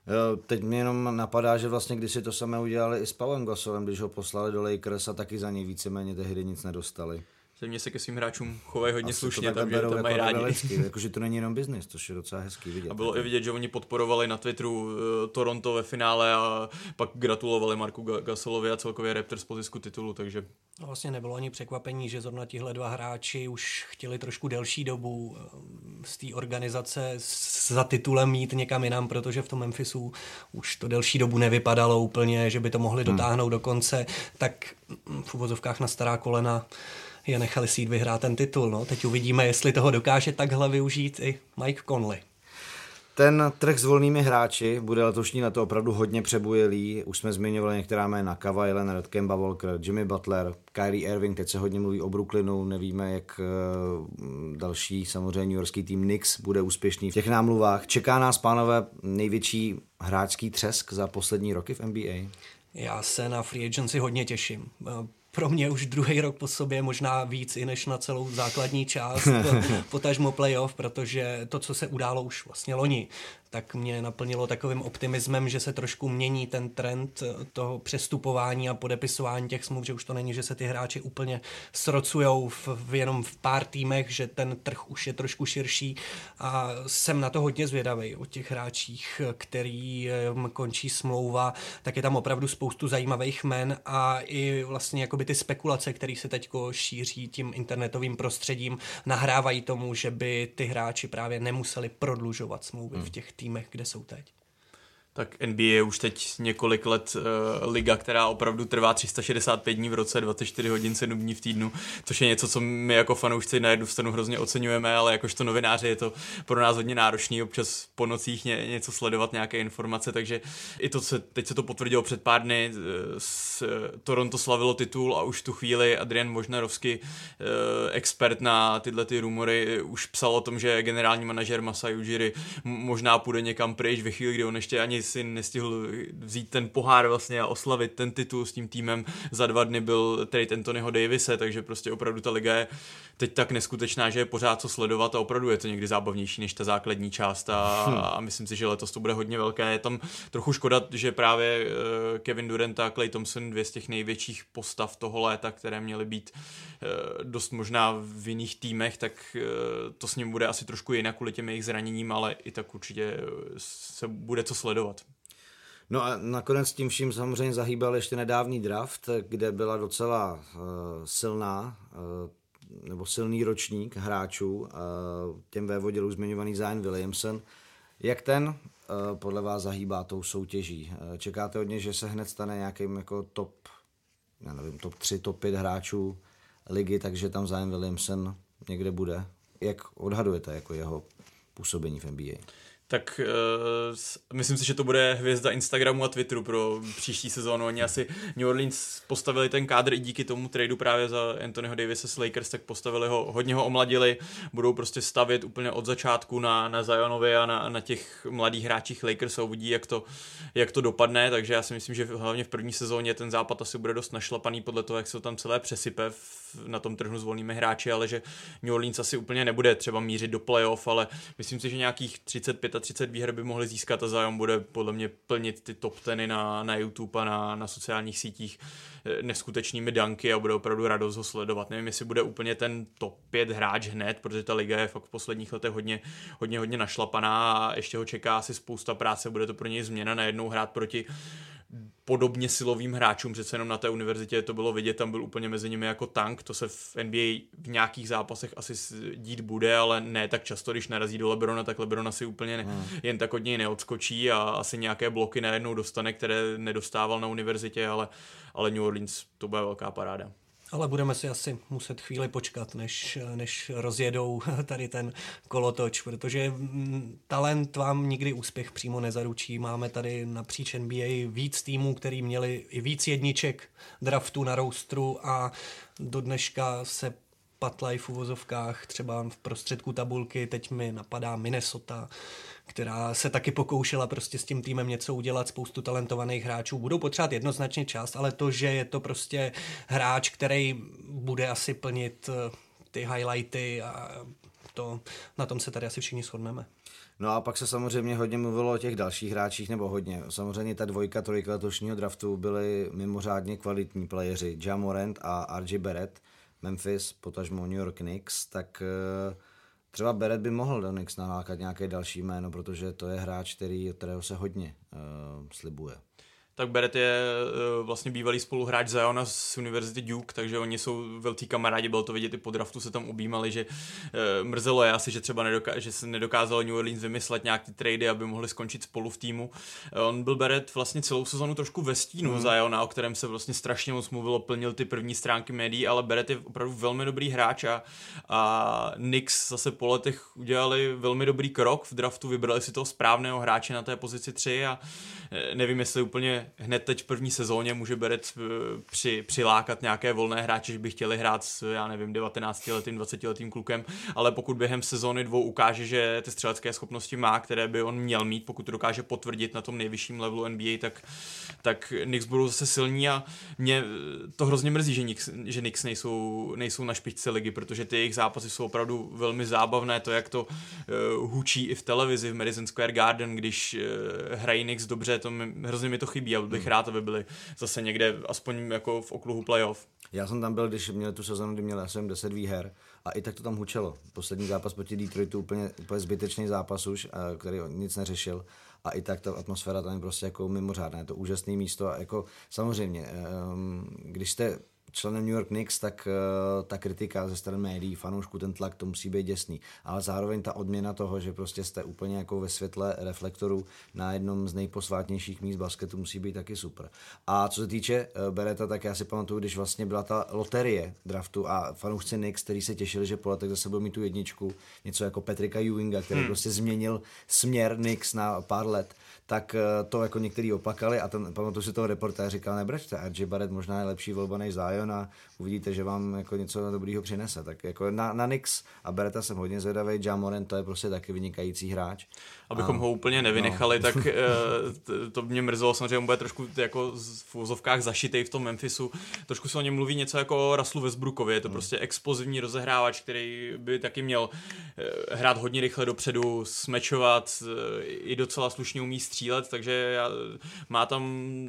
Jo, teď mi jenom napadá, že vlastně když si to samé udělali i s Pavem Gasolem, když ho poslali do Lakers a taky za něj víceméně tehdy nic nedostali země se ke svým hráčům chovají hodně Asi slušně, takže to mají jako rádi. [laughs] Jakože to není jenom biznis, to je docela hezký vidět. A bylo i vidět, že oni podporovali na Twitteru uh, Toronto ve finále a pak gratulovali Marku Gasolovi a celkově Raptors po zisku titulu, takže... No vlastně nebylo ani překvapení, že zrovna tihle dva hráči už chtěli trošku delší dobu eh, z té organizace za titulem mít někam jinam, protože v tom Memphisu už to delší dobu nevypadalo úplně, že by to mohli hmm. dotáhnout hmm. do konce, tak v uvozovkách na stará kolena je nechali si jít vyhrát ten titul. No. Teď uvidíme, jestli toho dokáže takhle využít i Mike Conley. Ten trh s volnými hráči bude letošní leto opravdu hodně přebujelý. Už jsme zmiňovali některá jména, Kawhi Leonard, Kemba Walker, Jimmy Butler, Kyrie Irving, teď se hodně mluví o Brooklynu, nevíme, jak eh, další samozřejmě New Yorkský tým Knicks bude úspěšný v těch námluvách. Čeká nás, pánové, největší hráčský třesk za poslední roky v NBA? Já se na free agency hodně těším pro mě už druhý rok po sobě možná víc i než na celou základní část, [laughs] potažmo playoff, protože to, co se událo už vlastně loni, tak mě naplnilo takovým optimismem, že se trošku mění ten trend toho přestupování a podepisování těch smluv, že už to není, že se ty hráči úplně srocujou v, v jenom v pár týmech, že ten trh už je trošku širší a jsem na to hodně zvědavý o těch hráčích, který končí smlouva, tak je tam opravdu spoustu zajímavých men a i vlastně jakoby ty spekulace, které se teď šíří tím internetovým prostředím, nahrávají tomu, že by ty hráči právě nemuseli prodlužovat smlouvy hmm. v těch týmech, kde jsou teď. Tak NBA je už teď několik let uh, liga, která opravdu trvá 365 dní v roce, 24 hodin, 7 dní v týdnu, což je něco, co my jako fanoušci na jednu stranu hrozně oceňujeme, ale jakožto novináři je to pro nás hodně náročný občas po nocích ně, něco sledovat, nějaké informace, takže i to, se, teď se to potvrdilo před pár dny, s, Toronto slavilo titul a už tu chvíli Adrian Možnarovský, uh, expert na tyhle ty rumory, už psal o tom, že generální manažer Masai Ujiri možná půjde někam pryč ve chvíli, kdy on ještě ani si nestihl vzít ten pohár vlastně a oslavit ten titul s tím týmem. Za dva dny byl trade Anthonyho Davise, takže prostě opravdu ta liga je teď tak neskutečná, že je pořád co sledovat a opravdu je to někdy zábavnější než ta základní část a, hmm. a myslím si, že letos to bude hodně velké. Je tam trochu škoda, že právě eh, Kevin Durant a Clay Thompson, dvě z těch největších postav toho léta, které měly být eh, dost možná v jiných týmech, tak eh, to s ním bude asi trošku jinak kvůli těm jejich zraněním, ale i tak určitě se bude co sledovat. No a nakonec tím vším samozřejmě zahýbal ještě nedávný draft, kde byla docela uh, silná uh, nebo silný ročník hráčů, uh, těm vévodilů zmiňovaný Zion Williamson. Jak ten podle vás zahýbá tou soutěží? Čekáte od něj, že se hned stane nějakým jako top, já nevím, top 3, top 5 hráčů ligy, takže tam Zion Williamson někde bude? Jak odhadujete jako jeho působení v NBA? Tak uh, myslím si, že to bude hvězda Instagramu a Twitteru pro příští sezónu. Oni asi New Orleans postavili ten kádr i díky tomu tradu právě za Anthonyho Davise s Lakers, tak postavili ho, hodně ho omladili, budou prostě stavět úplně od začátku na, na Zionovi a na, na těch mladých hráčích Lakers a uvidí, jak to, jak to dopadne, takže já si myslím, že hlavně v první sezóně ten západ asi bude dost našlapaný podle toho, jak se to tam celé přesype v, na tom trhu s volnými hráči, ale že New Orleans asi úplně nebude třeba mířit do playoff, ale myslím si, že nějakých 35 30 výher by mohli získat a Zion bude podle mě plnit ty top teny na, na YouTube a na, na sociálních sítích eh, neskutečnými danky a bude opravdu radost ho sledovat. Nevím, jestli bude úplně ten top 5 hráč hned, protože ta liga je fakt v posledních letech hodně, hodně, hodně našlapaná a ještě ho čeká asi spousta práce, bude to pro něj změna najednou hrát proti podobně silovým hráčům, přece jenom na té univerzitě to bylo vidět, tam byl úplně mezi nimi jako tank, to se v NBA v nějakých zápasech asi dít bude, ale ne tak často, když narazí do Lebrona, tak Lebrona si úplně ne, hmm. jen tak od něj neodskočí a asi nějaké bloky najednou dostane, které nedostával na univerzitě, ale, ale New Orleans to bude velká paráda. Ale budeme si asi muset chvíli počkat, než, než rozjedou [laughs] tady ten kolotoč, protože mm, talent vám nikdy úspěch přímo nezaručí. Máme tady napříč NBA víc týmů, který měli i víc jedniček draftu na roustru a do dneška se patlají v uvozovkách, třeba v prostředku tabulky, teď mi napadá Minnesota, která se taky pokoušela prostě s tím týmem něco udělat, spoustu talentovaných hráčů. Budou potřebovat jednoznačně čas, ale to, že je to prostě hráč, který bude asi plnit eh, ty highlighty a to, na tom se tady asi všichni shodneme. No a pak se samozřejmě hodně mluvilo o těch dalších hráčích, nebo hodně. Samozřejmě ta dvojka, trojka letošního draftu byly mimořádně kvalitní playeři. Jamorant a RJ Barrett, Memphis, potažmo New York Knicks, tak uh, Třeba Beret by mohl do Knicks nalákat nějaké další jméno, protože to je hráč, který, kterého se hodně uh, slibuje tak Beret je uh, vlastně bývalý spoluhráč Ziona z Univerzity Duke, takže oni jsou velký kamarádi, bylo to vidět i po draftu se tam objímali, že uh, mrzelo je asi, že třeba nedoká- že se nedokázal New Orleans vymyslet nějak ty trady, aby mohli skončit spolu v týmu. Uh, on byl Beret vlastně celou sezonu trošku ve stínu mm. Ziona, o kterém se vlastně strašně moc mluvilo, plnil ty první stránky médií, ale Beret je opravdu velmi dobrý hráč a, a Knicks zase po letech udělali velmi dobrý krok v draftu, vybrali si toho správného hráče na té pozici 3 a nevím, jestli úplně hned teď v první sezóně může Beret eh, při, přilákat nějaké volné hráče, že by chtěli hrát s, já nevím, 19-letým, 20-letým klukem, ale pokud během sezóny dvou ukáže, že ty střelecké schopnosti má, které by on měl mít, pokud to dokáže potvrdit na tom nejvyšším levelu NBA, tak, tak Knicks budou zase silní a mě to hrozně mrzí, že Knicks, že Knicks nejsou, nejsou na špičce ligy, protože ty jejich zápasy jsou opravdu velmi zábavné, to jak to uh, hučí i v televizi v Madison Square Garden, když uh, hrají Knicks dobře, to mi, hrozně mi to chybí. A bych hmm. rád, aby byli zase někde aspoň jako v okruhu playoff. Já jsem tam byl, když měl tu sezonu, kdy měl asi 10 výher a i tak to tam hučelo. Poslední zápas proti Detroitu úplně, úplně zbytečný zápas už, který nic neřešil a i tak ta atmosféra tam je prostě jako mimořádná, je to úžasné místo a jako samozřejmě, ehm, když jste členem New York Knicks, tak uh, ta kritika ze strany médií, fanoušků, ten tlak, to musí být děsný. Ale zároveň ta odměna toho, že prostě jste úplně jako ve světle reflektoru na jednom z nejposvátnějších míst basketu, musí být taky super. A co se týče uh, Bereta, tak já si pamatuju, když vlastně byla ta loterie draftu a fanoušci Knicks, který se těšili, že po letech zase budou mít tu jedničku, něco jako Petrika Ewinga, který hmm. prostě změnil směr Knicks na pár let, tak uh, to jako někteří opakali a ten, pamatuju si toho reportéra říkal, nebračte, RJ Barrett možná je lepší volba než Zion, Zion a uvidíte, že vám jako něco dobrýho přinese. Tak jako na, na Nix a Bereta jsem hodně zvědavý, Jamoren to je prostě taky vynikající hráč. Abychom a, ho úplně nevynechali, no. tak [laughs] eh, to mě mrzelo, samozřejmě on bude trošku jako v úzovkách zašitej v tom Memphisu. Trošku se o něm mluví něco jako o Raslu Westbrookovi, je to hmm. prostě explozivní rozehrávač, který by taky měl eh, hrát hodně rychle dopředu, smečovat, eh, i docela slušně umí střílet, takže já, má tam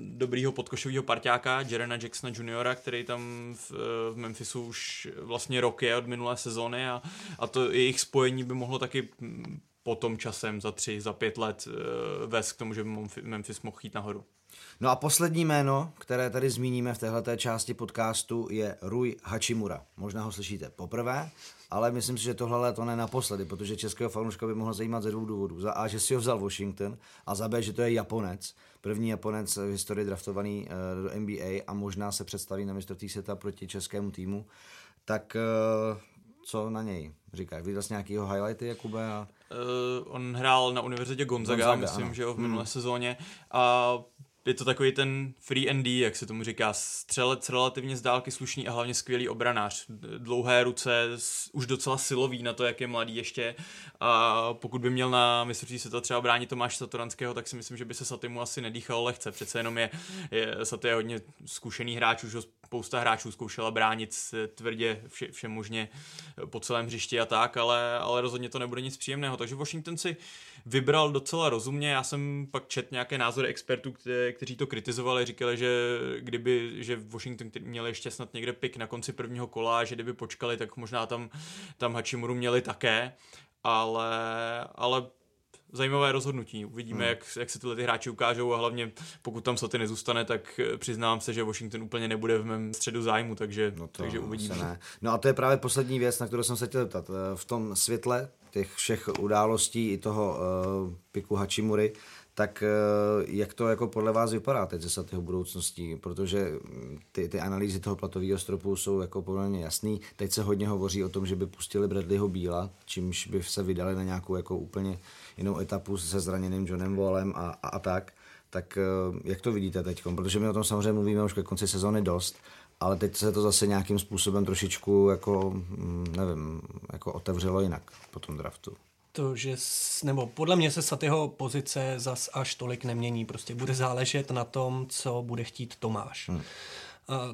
dobrýho podkošového parťáka, Jerena Jacksona Juniora, který tam v, v Memphisu už vlastně rok je od minulé sezóny a, a to jejich spojení by mohlo taky potom časem za tři, za pět let uh, vést k tomu, že by Memphis mohl jít nahoru. No a poslední jméno, které tady zmíníme v této části podcastu, je Rui Hachimura. Možná ho slyšíte poprvé, ale myslím si, že tohle léto ne naposledy, protože českého fanouška by mohlo zajímat ze dvou důvodů. Za A, že si ho vzal Washington a za B, že to je Japonec, první Japonec v historii draftovaný uh, do NBA a možná se představí na mistrovství světa proti českému týmu. Tak uh, co na něj říkáš? Viděl jsi nějakýho highlighty, Jakube? A... Uh, on hrál na univerzitě Gonzaga, Gonzaga myslím, ano. že jo, v minulé hmm. sezóně a je to takový ten free and D, jak se tomu říká, střelec relativně z dálky slušný a hlavně skvělý obranář. Dlouhé ruce, už docela silový na to, jak je mladý ještě a pokud by měl na mistrovství světa třeba bránit Tomáš Satoranského, tak si myslím, že by se Satimu asi nedýchalo lehce. Přece jenom je, je Saty je hodně zkušený hráč, už ho spousta hráčů zkoušela bránit tvrdě vše, vše možně po celém hřišti a tak, ale, ale rozhodně to nebude nic příjemného. Takže Washington si vybral docela rozumně. Já jsem pak čet nějaké názory expertů, které, kteří to kritizovali, říkali, že kdyby, že Washington měl ještě snad někde pik na konci prvního kola, že kdyby počkali, tak možná tam, tam Hachimuru měli také, ale, ale zajímavé rozhodnutí. Uvidíme, hmm. jak, jak se tyhle ty hráči ukážou a hlavně pokud tam Saty nezůstane, tak přiznám se, že Washington úplně nebude v mém středu zájmu, takže, no to takže uvidíme. Ne. No a to je právě poslední věc, na kterou jsem se chtěl zeptat. V tom světle těch všech událostí i toho uh, piku Hachimury, tak eh, jak to jako podle vás vypadá teď ze Satyho budoucností, protože ty, ty analýzy toho platového stropu jsou jako mě jasný. Teď se hodně hovoří o tom, že by pustili Bradleyho Bíla, čímž by se vydali na nějakou jako úplně jinou etapu se zraněným Johnem Wallem a, a, a tak. Tak eh, jak to vidíte teď? Protože my o tom samozřejmě mluvíme už ke konci sezóny dost, ale teď se to zase nějakým způsobem trošičku jako, mm, nevím, jako otevřelo jinak po tom draftu to, že, nebo podle mě se Satyho pozice zas až tolik nemění. Prostě bude záležet na tom, co bude chtít Tomáš. Hmm.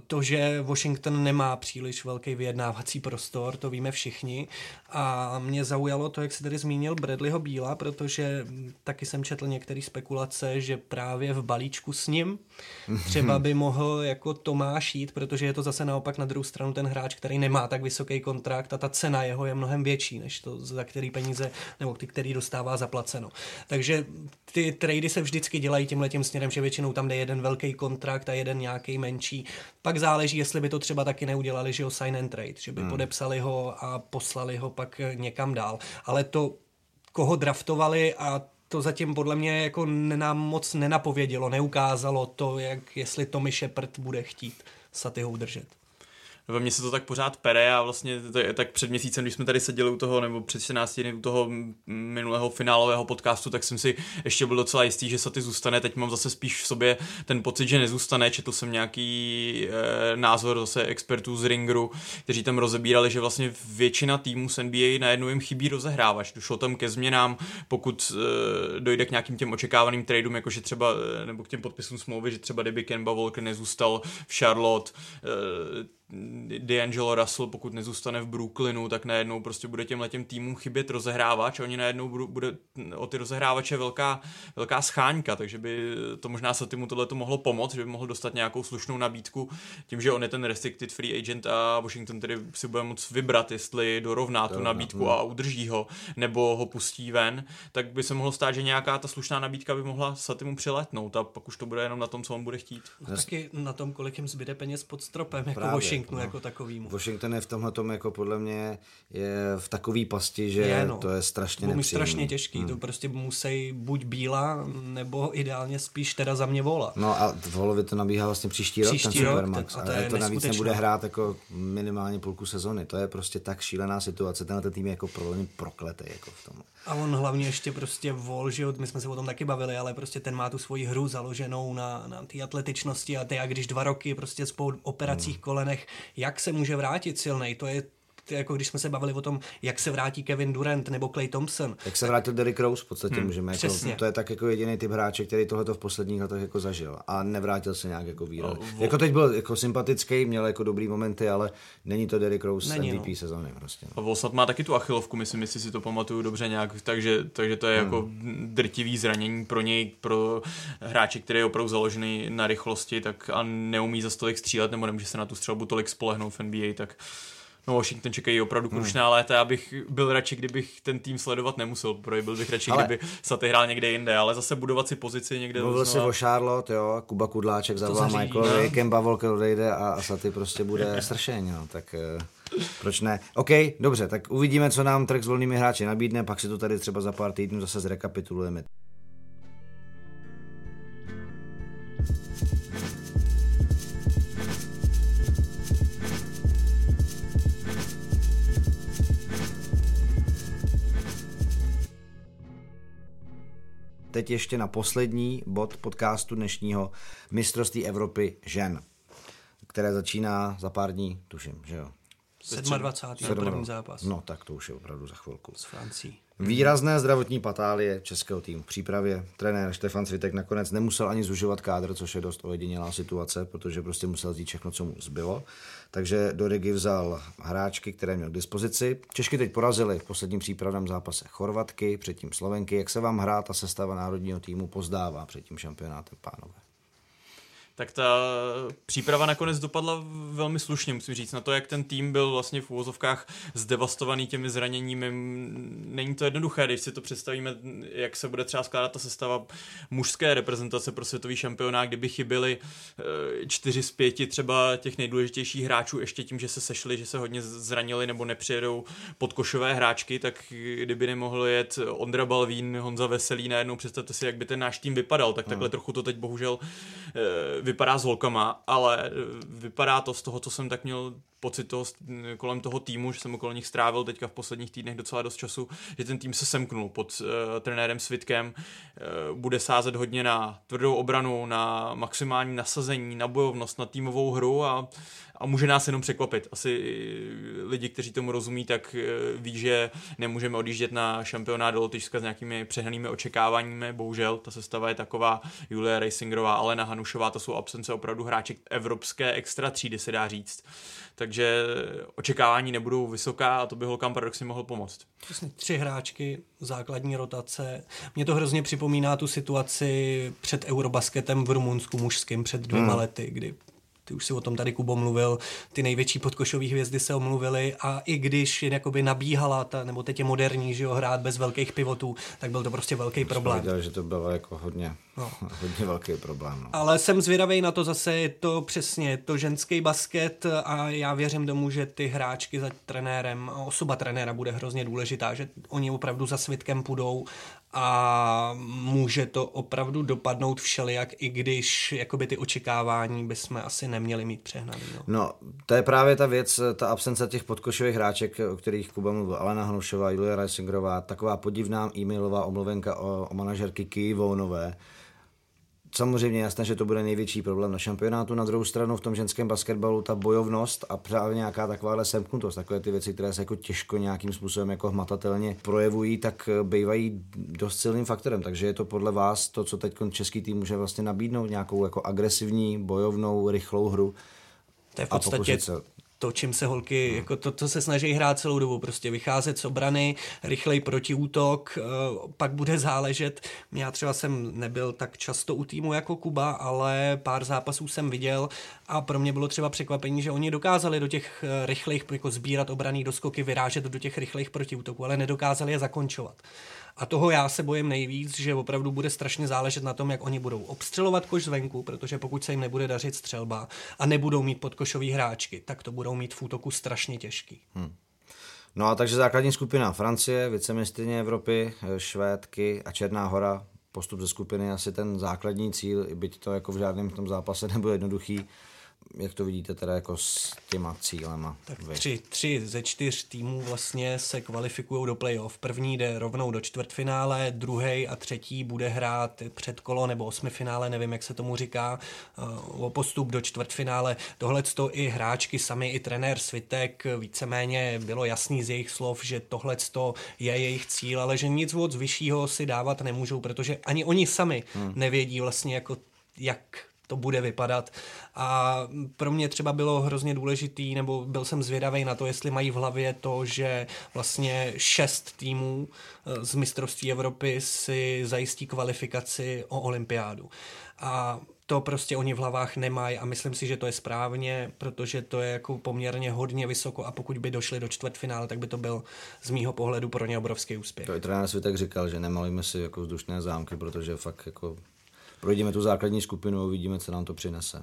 To, že Washington nemá příliš velký vyjednávací prostor, to víme všichni. A mě zaujalo to, jak se tady zmínil Bradleyho Bíla, protože taky jsem četl některé spekulace, že právě v balíčku s ním třeba by mohl jako Tomáš jít, protože je to zase naopak na druhou stranu ten hráč, který nemá tak vysoký kontrakt a ta cena jeho je mnohem větší, než to, za který peníze, nebo ty, který dostává zaplaceno. Takže ty trady se vždycky dělají tímhle tím směrem, že většinou tam jde jeden velký kontrakt a jeden nějaký menší. Pak záleží, jestli by to třeba taky neudělali, že ho sign and trade, že by hmm. podepsali ho a poslali ho pak někam dál. Ale to, koho draftovali a to zatím podle mě jako nám moc nenapovědělo, neukázalo to, jak jestli Tommy Shepard bude chtít Satyho udržet ve mně se to tak pořád pere a vlastně to je, tak před měsícem, když jsme tady seděli u toho, nebo před 14 dny u toho minulého finálového podcastu, tak jsem si ještě byl docela jistý, že Saty zůstane. Teď mám zase spíš v sobě ten pocit, že nezůstane. Četl jsem nějaký e, názor zase expertů z Ringeru, kteří tam rozebírali, že vlastně většina týmů z NBA najednou jim chybí rozehrávač. Došlo tam ke změnám, pokud e, dojde k nějakým těm očekávaným tradeům, jakože třeba, e, nebo k těm podpisům smlouvy, že třeba kdyby Kemba Walker nezůstal v Charlotte, e, D'Angelo Russell, pokud nezůstane v Brooklynu, tak najednou prostě bude těm letem týmům chybět rozehrávač a oni najednou budou, bude o ty rozehrávače velká, velká scháňka, takže by to možná se týmu tohle mohlo pomoct, že by mohl dostat nějakou slušnou nabídku tím, že on je ten restricted free agent a Washington tedy si bude moct vybrat, jestli dorovná tu nabídku no. a udrží ho, nebo ho pustí ven, tak by se mohlo stát, že nějaká ta slušná nabídka by mohla Satimu přiletnout a pak už to bude jenom na tom, co on bude chtít. No, taky na tom, kolik jim zbyde peněz pod stropem, jako Právě. Washington Washingtonu no. jako takovým. Washington je v tomhle tom jako podle mě je v takový pasti, že je, no. to je strašně nepříjemný. strašně těžký, hmm. to prostě musí buď bíla, nebo ideálně spíš teda za mě vola. No a v Volovi to nabíhá vlastně příští, příští rok, ten Supermax. Ten, a to, je to navíc nebude hrát jako minimálně půlku sezony. To je prostě tak šílená situace. Tenhle tým je jako pro prokletý jako v tom. A on hlavně ještě prostě vol, že my jsme se o tom taky bavili, ale prostě ten má tu svoji hru založenou na, na té atletičnosti a ty, a když dva roky prostě spolu operacích hmm. kolenech jak se může vrátit silnej, to je jako když jsme se bavili o tom, jak se vrátí Kevin Durant nebo Clay Thompson. Jak se vrátil Derrick Rose v podstatě hmm, můžeme. Jako, to je tak jako jediný typ hráče, který tohleto v posledních letech jako zažil a nevrátil se nějak jako výrazně. No, jako teď byl jako sympatický, měl jako dobrý momenty, ale není to Derrick Rose není, MVP no. sezóny prostě. No. A Volsat má taky tu achilovku, myslím, jestli si to pamatuju dobře nějak, takže, takže to je hmm. jako drtivý zranění pro něj, pro hráče, který je opravdu založený na rychlosti, tak a neumí za tolik střílet nebo nemůže se na tu střelbu tolik spolehnout v NBA, tak No Washington čekají opravdu krušná hmm. léta, abych byl radši, kdybych ten tým sledovat nemusel, protože byl bych radši, ale... kdyby Saty hrál někde jinde, ale zase budovat si pozici někde. Mluvil si o Charlotte, jo, Kuba Kudláček zavolá Michael, Kemba Volker odejde a, a Saty prostě bude [laughs] sršeň, no, tak uh, proč ne? OK, dobře, tak uvidíme, co nám trh s volnými hráči nabídne, pak si to tady třeba za pár týdnů zase zrekapitulujeme. Teď ještě na poslední bod podcastu dnešního mistrovství Evropy žen, které začíná za pár dní, tuším, že jo? 27. první zápas. No tak to už je opravdu za chvilku. S Francií. Výrazné zdravotní patálie českého týmu v přípravě. Trenér Štefan Cvitek nakonec nemusel ani zužovat kádr, což je dost ojedinělá situace, protože prostě musel zjít všechno, co mu zbylo. Takže do Rigi vzal hráčky, které měl k dispozici. Češky teď porazili v posledním přípravném zápase Chorvatky, předtím Slovenky. Jak se vám hrát a sestava národního týmu pozdává před tím šampionátem, pánové? Tak ta příprava nakonec dopadla velmi slušně, musím říct, na to, jak ten tým byl vlastně v úvozovkách zdevastovaný těmi zraněními. Není to jednoduché, když si to představíme, jak se bude třeba skládat ta sestava mužské reprezentace pro světový šampionát, kdyby chyběli eh, čtyři z pěti třeba těch nejdůležitějších hráčů ještě tím, že se sešli, že se hodně zranili nebo nepřijedou podkošové hráčky, tak kdyby nemohl jet Ondra Balvín, Honza Veselý najednou, představte si, jak by ten náš tým vypadal, tak takhle hmm. trochu to teď bohužel eh, vypadá s holkama, ale eh, vypadá to z toho, co jsem tak měl pocit toho, kolem toho týmu, že jsem okolo nich strávil teďka v posledních týdnech docela dost času, že ten tým se semknul pod uh, trenérem Svitkem, uh, bude sázet hodně na tvrdou obranu, na maximální nasazení, na bojovnost, na týmovou hru a, a může nás jenom překvapit. Asi lidi, kteří tomu rozumí, tak uh, ví, že nemůžeme odjíždět na šampionát do Lotyšska s nějakými přehnanými očekáváními, bohužel ta sestava je taková, Julia Racingerová, Alena Hanušová, to jsou absence opravdu hráček evropské extra třídy, se dá říct takže očekávání nebudou vysoká a to by holkám paradoxně mohlo pomoct. Přesně tři hráčky, základní rotace. Mě to hrozně připomíná tu situaci před Eurobasketem v Rumunsku mužským před dvěma hmm. lety, kdy ty už si o tom tady Kubo mluvil, ty největší podkošové hvězdy se omluvily a i když jakoby nabíhala, ta, nebo teď je moderní, že jo, hrát bez velkých pivotů, tak byl to prostě velký problém. Viděl, že to bylo jako hodně, no. [laughs] hodně velký problém. No. Ale jsem zvědavý na to zase, je to přesně to ženský basket a já věřím tomu, že ty hráčky za trenérem, osoba trenéra bude hrozně důležitá, že oni opravdu za svitkem půjdou a může to opravdu dopadnout všelijak, i když jakoby ty očekávání bychom asi neměli mít přehnaný. No. no, to je právě ta věc, ta absence těch podkošových hráček, o kterých Kuba mluvil, Alena Hnušová, Julia Reisingerová, taková podivná e-mailová omluvenka o, o manažerky Kyjivonové, Samozřejmě jasné, že to bude největší problém na šampionátu. Na druhou stranu v tom ženském basketbalu ta bojovnost a právě nějaká takováhle semknutost, takové ty věci, které se jako těžko nějakým způsobem jako hmatatelně projevují, tak bývají dost silným faktorem. Takže je to podle vás to, co teď český tým může vlastně nabídnout, nějakou jako agresivní, bojovnou, rychlou hru. To je v podstatě se to, čím se holky, hmm. jako to, to se snaží hrát celou dobu, prostě vycházet z obrany, rychlej protiútok, uh, pak bude záležet, já třeba jsem nebyl tak často u týmu jako Kuba, ale pár zápasů jsem viděl a pro mě bylo třeba překvapení, že oni dokázali do těch eh, rychlejch, jako sbírat obraný doskoky, vyrážet do těch rychlejch protiútoků, ale nedokázali je zakončovat. A toho já se bojím nejvíc, že opravdu bude strašně záležet na tom, jak oni budou obstřelovat koš zvenku, protože pokud se jim nebude dařit střelba a nebudou mít podkošový hráčky, tak to budou mít v útoku strašně těžký. Hmm. No a takže základní skupina Francie, vicemistrně Evropy, Švédky a Černá hora. Postup ze skupiny asi ten základní cíl, byť to jako v žádném tom zápase nebylo jednoduchý jak to vidíte teda jako s těma cílema? Tak tři, tři ze čtyř týmů vlastně se kvalifikují do playoff. První jde rovnou do čtvrtfinále, druhý a třetí bude hrát předkolo nebo osmifinále, nevím, jak se tomu říká, eh, o postup do čtvrtfinále. Tohle to i hráčky sami, i trenér Svitek, víceméně bylo jasný z jejich slov, že tohle je jejich cíl, ale že nic moc vyššího si dávat nemůžou, protože ani oni sami hmm. nevědí vlastně jako jak to bude vypadat. A pro mě třeba bylo hrozně důležitý, nebo byl jsem zvědavý na to, jestli mají v hlavě to, že vlastně šest týmů eh, z mistrovství Evropy si zajistí kvalifikaci o olympiádu. A to prostě oni v hlavách nemají a myslím si, že to je správně, protože to je jako poměrně hodně vysoko a pokud by došli do čtvrtfinále, tak by to byl z mýho pohledu pro ně obrovský úspěch. To i trenér Světek říkal, že nemalíme si jako vzdušné zámky, protože fakt jako projdeme tu základní skupinu a uvidíme, co nám to přinese.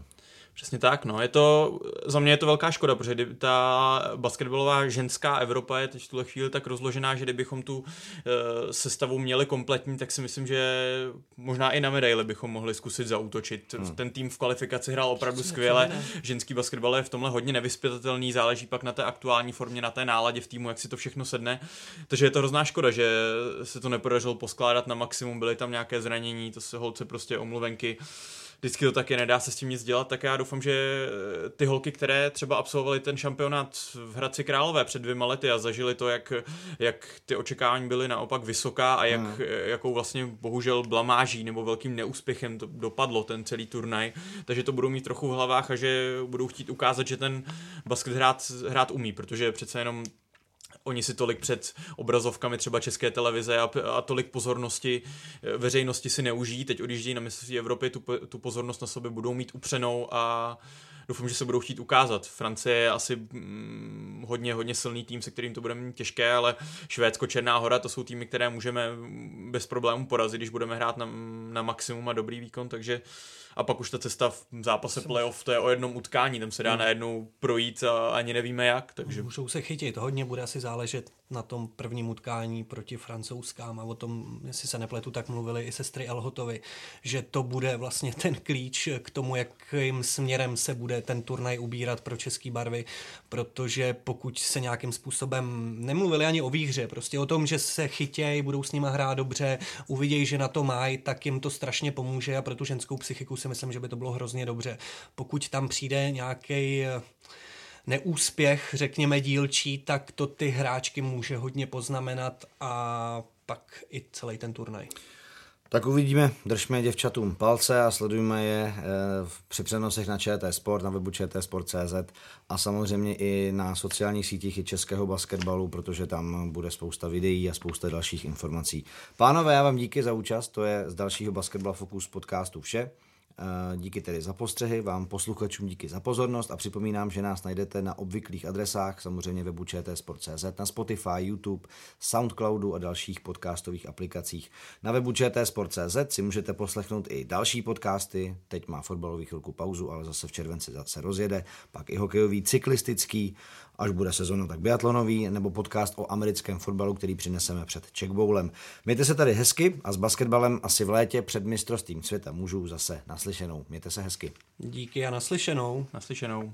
Přesně tak, no. Je to, za mě je to velká škoda, protože ta basketbalová ženská Evropa je teď v tuhle chvíli tak rozložená, že kdybychom tu uh, sestavu měli kompletní, tak si myslím, že možná i na medaily bychom mohli zkusit zautočit. Hmm. Ten tým v kvalifikaci hrál opravdu Přesně skvěle. Ženský basketbal je v tomhle hodně nevyspětatelný, záleží pak na té aktuální formě, na té náladě v týmu, jak si to všechno sedne. Takže je to hrozná škoda, že se to nepodařilo poskládat na maximum, byly tam nějaké zranění, to se holce prostě omluvenky vždycky to taky nedá se s tím nic dělat, tak já doufám, že eh, ty holky, které třeba absolvovali ten šampionát v Hradci Králové před dvěma lety a zažili to, jak, jak ty očekávání byly naopak vysoká a jak, hmm. jakou vlastně bohužel blamáží nebo velkým neúspěchem to dopadlo ten celý turnaj, takže to budou mít trochu v hlavách a že budou chtít ukázat, že ten basket hrát, hrát umí, protože přece jenom oni si tolik před obrazovkami třeba české televize a, a tolik pozornosti eh, veřejnosti si neužijí. Teď odjíždějí na mistrovství Evropy, tu, tu pozornost na sobě budou mít upřenou a doufám, že se budou chtít ukázat. Francie je asi mm, hodně, hodně silný tým, se kterým to bude mít těžké, ale Švédsko, Černá hora, to jsou týmy, které můžeme bez problémů porazit, když budeme hrát na, na maximum a dobrý výkon, takže a pak už ta cesta v zápase playoff, to je o jednom utkání, tam se dá hmm. najednou projít a ani nevíme jak. Takže... Můžou se chytit, hodně bude asi záležet na tom prvním utkání proti francouzskám a o tom, jestli se nepletu, tak mluvili i sestry Elhotovi, že to bude vlastně ten klíč k tomu, jakým směrem se bude ten turnaj ubírat pro český barvy, protože pokud se nějakým způsobem nemluvili ani o výhře, prostě o tom, že se chytějí, budou s nima hrát dobře, uvidějí, že na to mají, tak jim to strašně pomůže a pro tu ženskou psychiku si myslím, že by to bylo hrozně dobře. Pokud tam přijde nějaký eh, neúspěch, řekněme dílčí, tak to ty hráčky může hodně poznamenat a pak i celý ten turnaj. Tak uvidíme, držme děvčatům palce a sledujme je eh, při přenosech na ČT Sport, na webu čtsport.cz a samozřejmě i na sociálních sítích i českého basketbalu, protože tam bude spousta videí a spousta dalších informací. Pánové, já vám díky za účast, to je z dalšího Basketball Focus podcastu vše. Díky tedy za postřehy, vám posluchačům díky za pozornost a připomínám, že nás najdete na obvyklých adresách, samozřejmě webu čtsport.cz, na Spotify, YouTube, Soundcloudu a dalších podcastových aplikacích. Na webu čtsport.cz si můžete poslechnout i další podcasty, teď má fotbalový chvilku pauzu, ale zase v červenci zase rozjede, pak i hokejový, cyklistický, až bude sezóna, tak biatlonový, nebo podcast o americkém fotbalu, který přineseme před Czech Bowlem. Mějte se tady hezky a s basketbalem asi v létě před mistrovstvím světa můžu zase naslyšenou. Mějte se hezky. Díky a naslyšenou. Naslyšenou.